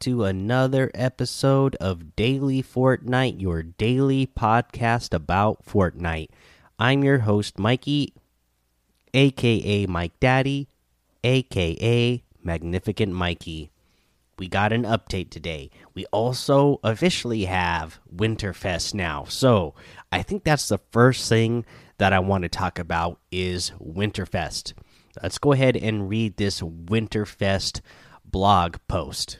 to another episode of Daily Fortnite, your daily podcast about Fortnite. I'm your host, Mikey, aka Mike Daddy, aka Magnificent Mikey. We got an update today. We also officially have Winterfest now. So, I think that's the first thing that I want to talk about is Winterfest. Let's go ahead and read this Winterfest blog post.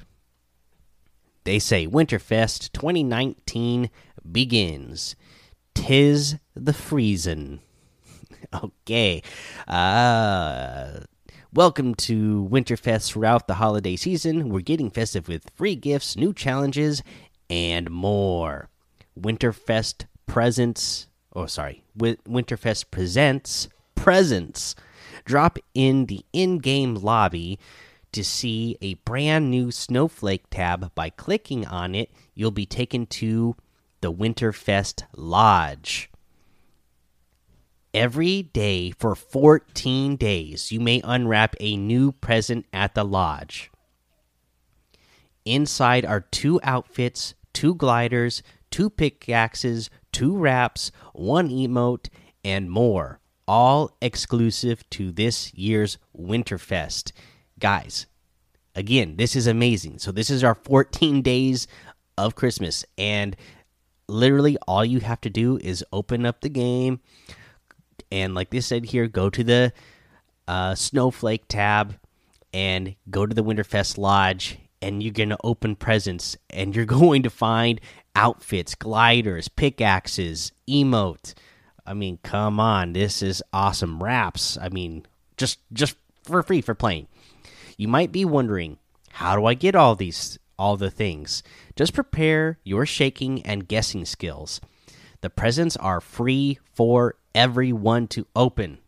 They say Winterfest 2019 begins. Tis the freezin'. okay. Uh Welcome to Winterfest throughout the holiday season. We're getting festive with free gifts, new challenges, and more. Winterfest presents, oh sorry, Winterfest presents presents. Drop in the in-game lobby to see a brand new Snowflake tab. By clicking on it, you'll be taken to the Winterfest Lodge. Every day for 14 days, you may unwrap a new present at the lodge. Inside are two outfits, two gliders, two pickaxes, two wraps, one emote, and more. All exclusive to this year's Winterfest guys again this is amazing. So this is our 14 days of christmas and literally all you have to do is open up the game and like they said here go to the uh, snowflake tab and go to the winterfest lodge and you're going to open presents and you're going to find outfits gliders pickaxes emote i mean come on this is awesome. Wraps i mean just just for free for playing you might be wondering, how do I get all these all the things? Just prepare your shaking and guessing skills. The presents are free for everyone to open.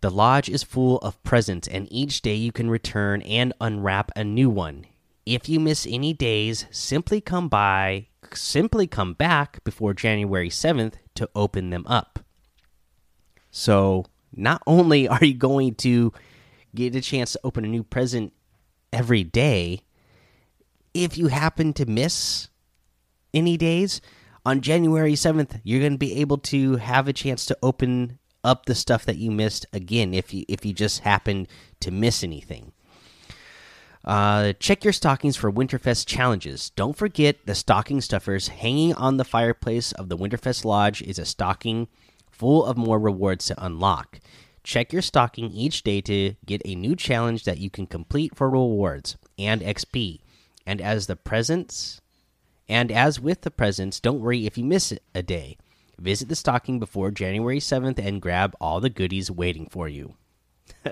The lodge is full of presents, and each day you can return and unwrap a new one. If you miss any days, simply come by, simply come back before January 7th to open them up. So, not only are you going to get a chance to open a new present every day. If you happen to miss any days, on January 7th, you're going to be able to have a chance to open up the stuff that you missed again if you if you just happen to miss anything. Uh, check your stockings for Winterfest challenges. Don't forget the stocking stuffers hanging on the fireplace of the Winterfest Lodge is a stocking full of more rewards to unlock. Check your stocking each day to get a new challenge that you can complete for rewards and XP. And as the presents, and as with the presents, don't worry if you miss a day. Visit the stocking before January 7th and grab all the goodies waiting for you.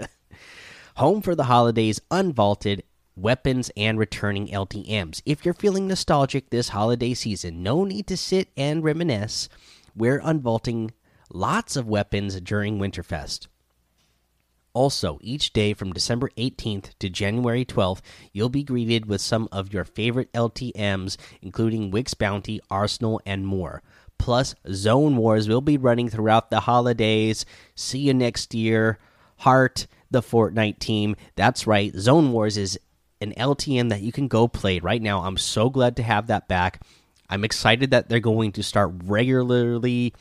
Home for the holidays, unvaulted weapons and returning LTMs. If you're feeling nostalgic this holiday season, no need to sit and reminisce. We're unvaulting lots of weapons during Winterfest. Also, each day from December 18th to January 12th, you'll be greeted with some of your favorite LTMs, including Wick's Bounty, Arsenal, and more. Plus, Zone Wars will be running throughout the holidays. See you next year. Heart, the Fortnite team. That's right, Zone Wars is an LTM that you can go play right now. I'm so glad to have that back. I'm excited that they're going to start regularly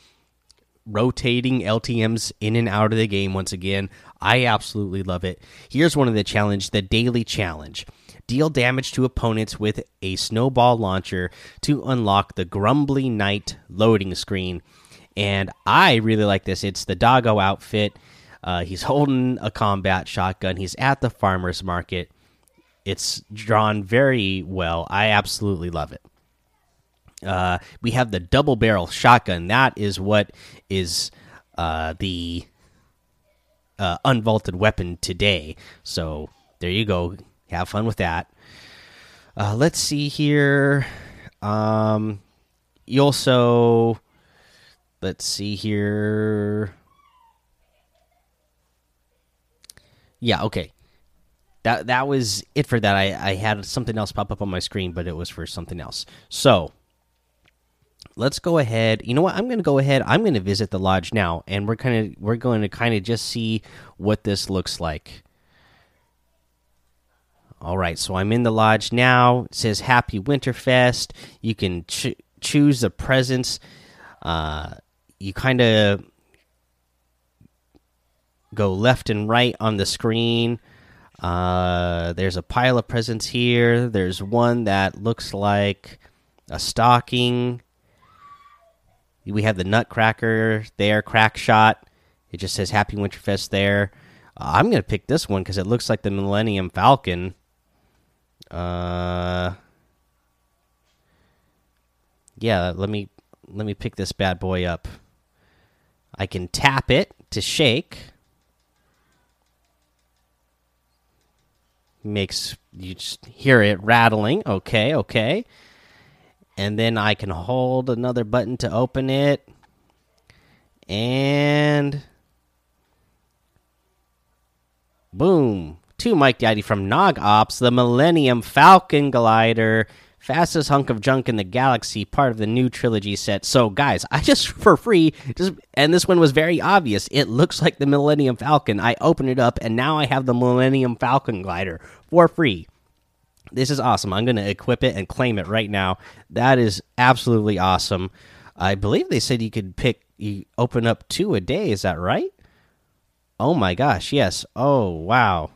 rotating LTMs in and out of the game once again. I absolutely love it. Here's one of the challenge, the daily challenge. Deal damage to opponents with a snowball launcher to unlock the Grumbly Knight loading screen. And I really like this. It's the doggo outfit. Uh, he's holding a combat shotgun. He's at the farmer's market. It's drawn very well. I absolutely love it. Uh, we have the double barrel shotgun. That is what is uh, the uh, unvaulted weapon today. So there you go. Have fun with that. Uh, let's see here. Um, you also let's see here. Yeah, okay. That that was it for that. I I had something else pop up on my screen, but it was for something else. So let's go ahead. You know what? I'm going to go ahead. I'm going to visit the lodge now, and we're kind of we're going to kind of just see what this looks like. All right, so I'm in the lodge now. It says Happy Winterfest. You can ch choose the presents. Uh, you kind of go left and right on the screen. Uh, there's a pile of presents here. There's one that looks like a stocking. We have the Nutcracker there, crack shot. It just says Happy Winterfest there. Uh, I'm gonna pick this one because it looks like the Millennium Falcon. Uh, yeah. Let me let me pick this bad boy up. I can tap it to shake. Makes you just hear it rattling. Okay, okay. And then I can hold another button to open it. And boom. To Mike Daddy from Nog Ops, the Millennium Falcon Glider fastest hunk of junk in the galaxy, part of the new trilogy set. So, guys, I just for free just and this one was very obvious. It looks like the Millennium Falcon. I open it up and now I have the Millennium Falcon glider for free. This is awesome. I'm going to equip it and claim it right now. That is absolutely awesome. I believe they said you could pick you open up two a day, is that right? Oh my gosh, yes. Oh, wow.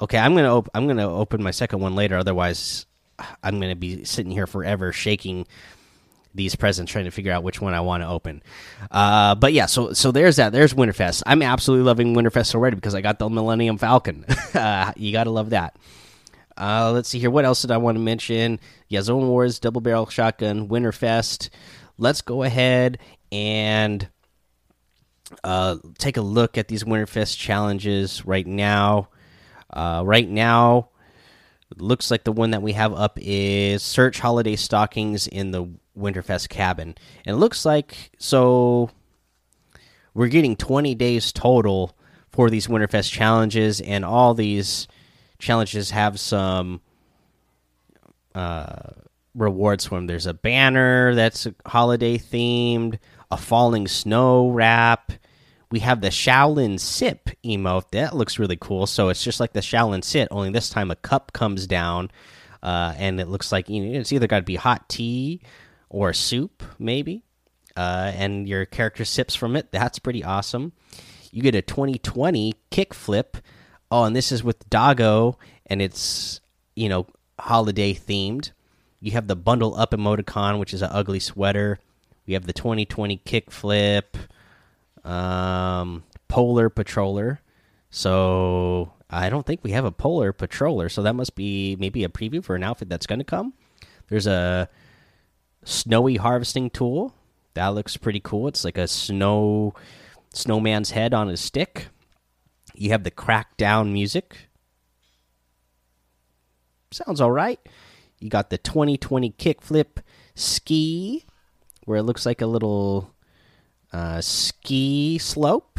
Okay, I'm going to I'm to open my second one later otherwise I'm going to be sitting here forever shaking these presents trying to figure out which one I want to open. Uh, but yeah, so so there's that. There's Winterfest. I'm absolutely loving Winterfest already because I got the Millennium Falcon. you got to love that. Uh, let's see here. What else did I want to mention? Yeah, Zone Wars, Double Barrel Shotgun, Winterfest. Let's go ahead and uh, take a look at these Winterfest challenges right now. Uh, right now, looks like the one that we have up is search holiday stockings in the Winterfest cabin. And it looks like so we're getting 20 days total for these Winterfest challenges, and all these challenges have some uh, rewards for them. There's a banner that's holiday themed, a falling snow wrap, we have the Shaolin Sip emote. That looks really cool. So it's just like the Shaolin Sit, only this time a cup comes down, uh, and it looks like you know, it's either got to be hot tea or soup, maybe, uh, and your character sips from it. That's pretty awesome. You get a 2020 kickflip. Oh, and this is with Doggo, and it's you know holiday themed. You have the bundle up emoticon, which is an ugly sweater. We have the 2020 kickflip um, Polar Patroller. So I don't think we have a Polar Patroller. So that must be maybe a preview for an outfit that's going to come. There's a snowy harvesting tool. That looks pretty cool. It's like a snow snowman's head on a stick. You have the crackdown music. Sounds all right. You got the 2020 kickflip ski, where it looks like a little uh, ski slope.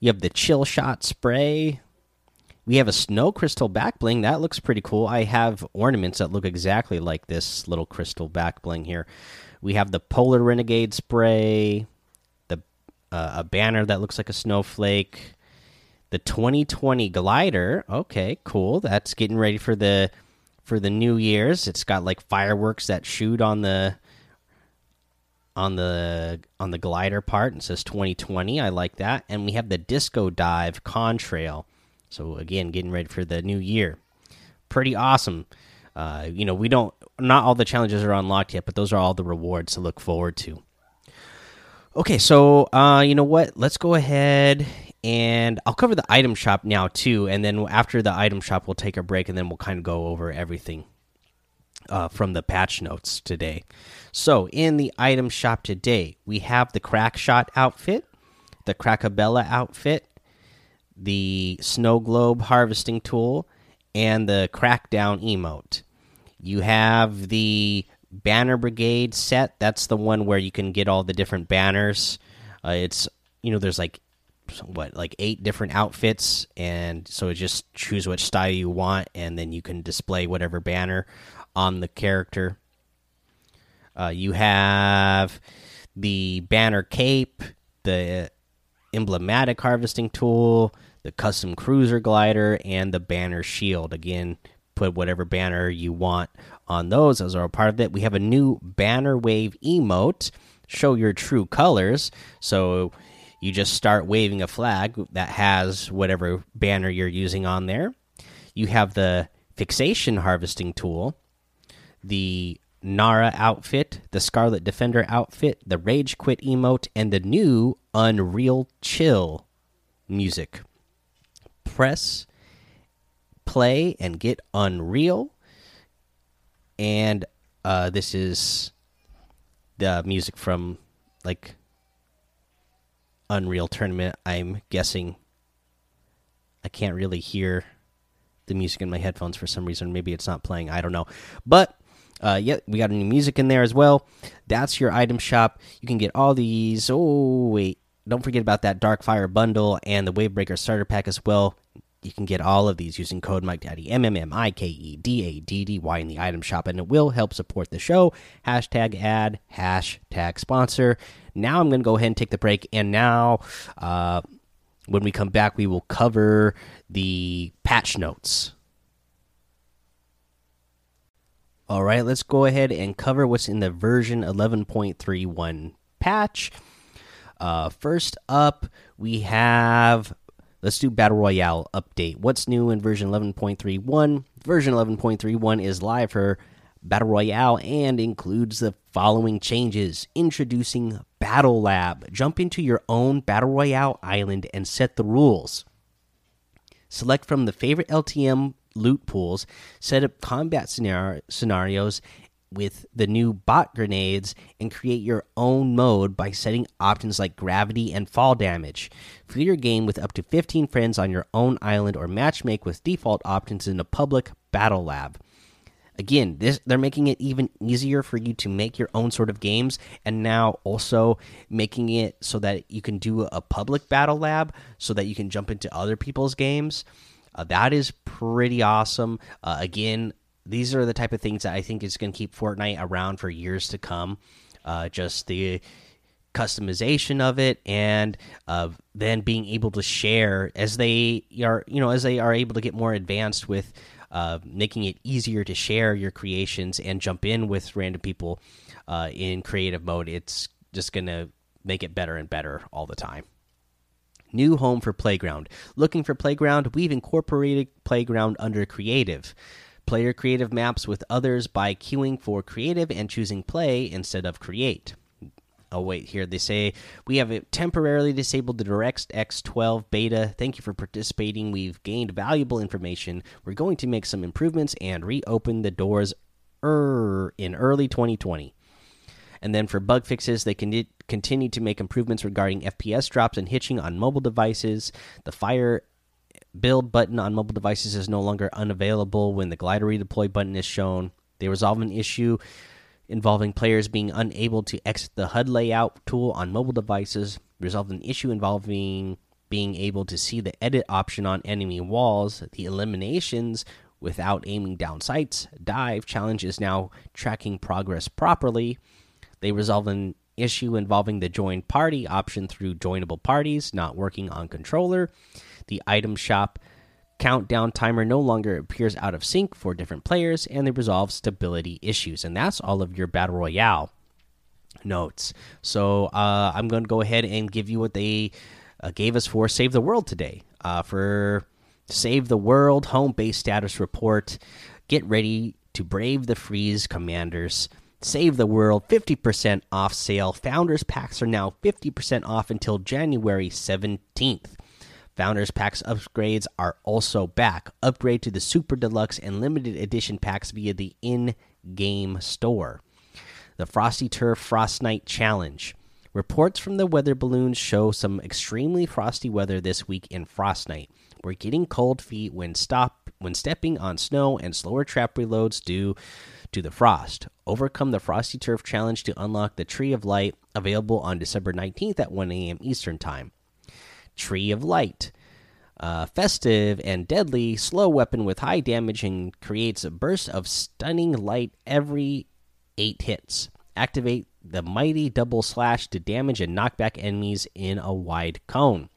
You have the chill shot spray. We have a snow crystal back bling. That looks pretty cool. I have ornaments that look exactly like this little crystal back bling here. We have the polar renegade spray, the uh, a banner that looks like a snowflake, the 2020 glider. Okay, cool. That's getting ready for the for the New Year's. It's got like fireworks that shoot on the on the on the glider part. and says 2020. I like that. And we have the Disco Dive Contrail. So again, getting ready for the new year. Pretty awesome. Uh, you know, we don't not all the challenges are unlocked yet, but those are all the rewards to look forward to. Okay, so uh, you know what? Let's go ahead and I'll cover the item shop now too, and then after the item shop, we'll take a break, and then we'll kind of go over everything uh, from the patch notes today. So, in the item shop today, we have the Crack Shot outfit, the Crackabella outfit, the Snow Globe harvesting tool, and the Crackdown emote. You have the Banner Brigade set. That's the one where you can get all the different banners. Uh, it's you know there's like what like eight different outfits, and so just choose which style you want, and then you can display whatever banner on the character. Uh, you have the banner cape, the emblematic harvesting tool, the custom cruiser glider, and the banner shield. Again, put whatever banner you want on those. Those are a part of it. We have a new banner wave emote. Show your true colors. So you just start waving a flag that has whatever banner you're using on there. You have the fixation harvesting tool, the Nara outfit, the Scarlet Defender outfit, the Rage Quit emote, and the new Unreal Chill music. Press play and get Unreal. And uh, this is the music from like Unreal Tournament. I'm guessing I can't really hear the music in my headphones for some reason. Maybe it's not playing. I don't know. But uh, yeah, we got any music in there as well. That's your item shop. You can get all these. Oh wait, don't forget about that Dark Fire bundle and the Wavebreaker starter pack as well. You can get all of these using code Mike Daddy M M M I K E D A D D Y in the item shop, and it will help support the show. Hashtag ad, hashtag sponsor. Now I'm going to go ahead and take the break, and now uh, when we come back, we will cover the patch notes. All right, let's go ahead and cover what's in the version 11.31 patch. Uh, first up, we have let's do Battle Royale update. What's new in version 11.31? Version 11.31 is live for Battle Royale and includes the following changes Introducing Battle Lab. Jump into your own Battle Royale island and set the rules. Select from the favorite LTM loot pools, set up combat scenarios with the new bot grenades, and create your own mode by setting options like gravity and fall damage. Free your game with up to 15 friends on your own island or matchmake with default options in a public battle lab. Again this they're making it even easier for you to make your own sort of games and now also making it so that you can do a public battle lab so that you can jump into other people's games. Uh, that is pretty awesome. Uh, again these are the type of things that i think is going to keep fortnite around for years to come uh, just the customization of it and uh, then being able to share as they are you know as they are able to get more advanced with uh, making it easier to share your creations and jump in with random people uh, in creative mode. It's just going to make it better and better all the time. New home for Playground. Looking for Playground? We've incorporated Playground under Creative. Player creative maps with others by queuing for creative and choosing play instead of create. Oh wait, here they say we have temporarily disabled the DirectX 12 beta. Thank you for participating. We've gained valuable information. We're going to make some improvements and reopen the doors er in early 2020. And then for bug fixes, they can continue to make improvements regarding FPS drops and hitching on mobile devices. The fire build button on mobile devices is no longer unavailable when the glider redeploy button is shown. They resolve an issue involving players being unable to exit the HUD layout tool on mobile devices, resolved an issue involving being able to see the edit option on enemy walls, the eliminations without aiming down sights, dive challenge is now tracking progress properly. They resolve an issue involving the join party option through joinable parties not working on controller. The item shop countdown timer no longer appears out of sync for different players, and they resolve stability issues. And that's all of your Battle Royale notes. So uh, I'm going to go ahead and give you what they uh, gave us for Save the World today. Uh, for Save the World home base status report, get ready to brave the freeze, commanders. Save the World 50% off sale. Founders packs are now 50% off until January 17th. Founders Packs upgrades are also back. Upgrade to the Super Deluxe and Limited Edition packs via the in game store. The Frosty Turf Frostnite Challenge. Reports from the weather balloons show some extremely frosty weather this week in Frostnite. We're getting cold feet when stop when stepping on snow and slower trap reloads due to the frost. Overcome the Frosty Turf Challenge to unlock the Tree of Light available on December 19th at 1 a.m. Eastern Time. Tree of Light. Uh, festive and deadly slow weapon with high damage and creates a burst of stunning light every eight hits. Activate the mighty double slash to damage and knock back enemies in a wide cone.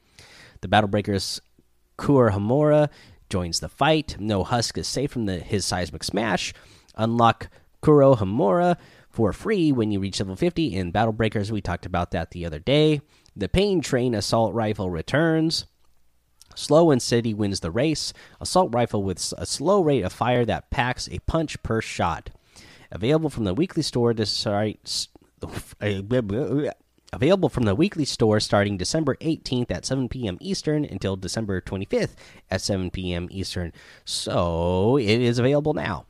The Battle Breakers Kur Hamura joins the fight. No Husk is safe from the, his seismic smash. Unlock Kuro Hamura for free when you reach level 50 in Battle Breakers. We talked about that the other day. The Pain Train assault rifle returns. Slow and steady wins the race. Assault rifle with a slow rate of fire that packs a punch per shot. Available from the weekly store. Available from the weekly store starting December 18th at 7 p.m. Eastern until December 25th at 7 p.m. Eastern. So it is available now.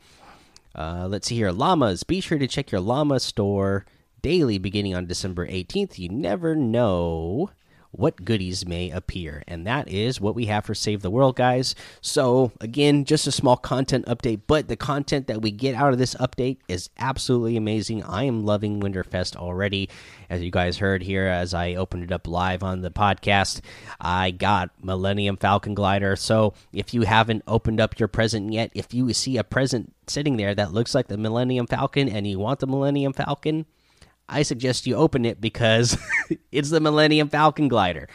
Uh, let's see here. Llamas. Be sure to check your llama store daily beginning on December 18th. You never know what goodies may appear. And that is what we have for Save the World, guys. So, again, just a small content update, but the content that we get out of this update is absolutely amazing. I am loving Winterfest already. As you guys heard here, as I opened it up live on the podcast, I got Millennium Falcon Glider. So, if you haven't opened up your present yet, if you see a present sitting there that looks like the Millennium Falcon and you want the Millennium Falcon, I suggest you open it because it's the Millennium Falcon glider.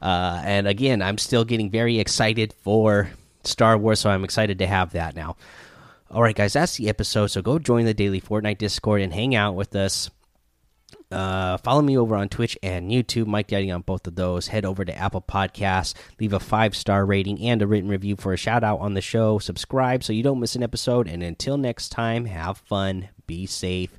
Uh, and again, I'm still getting very excited for Star Wars, so I'm excited to have that now. All right, guys, that's the episode. So go join the daily Fortnite Discord and hang out with us. Uh, follow me over on Twitch and YouTube, Mike Daddy on both of those. Head over to Apple Podcasts, leave a five star rating and a written review for a shout out on the show. Subscribe so you don't miss an episode. And until next time, have fun, be safe,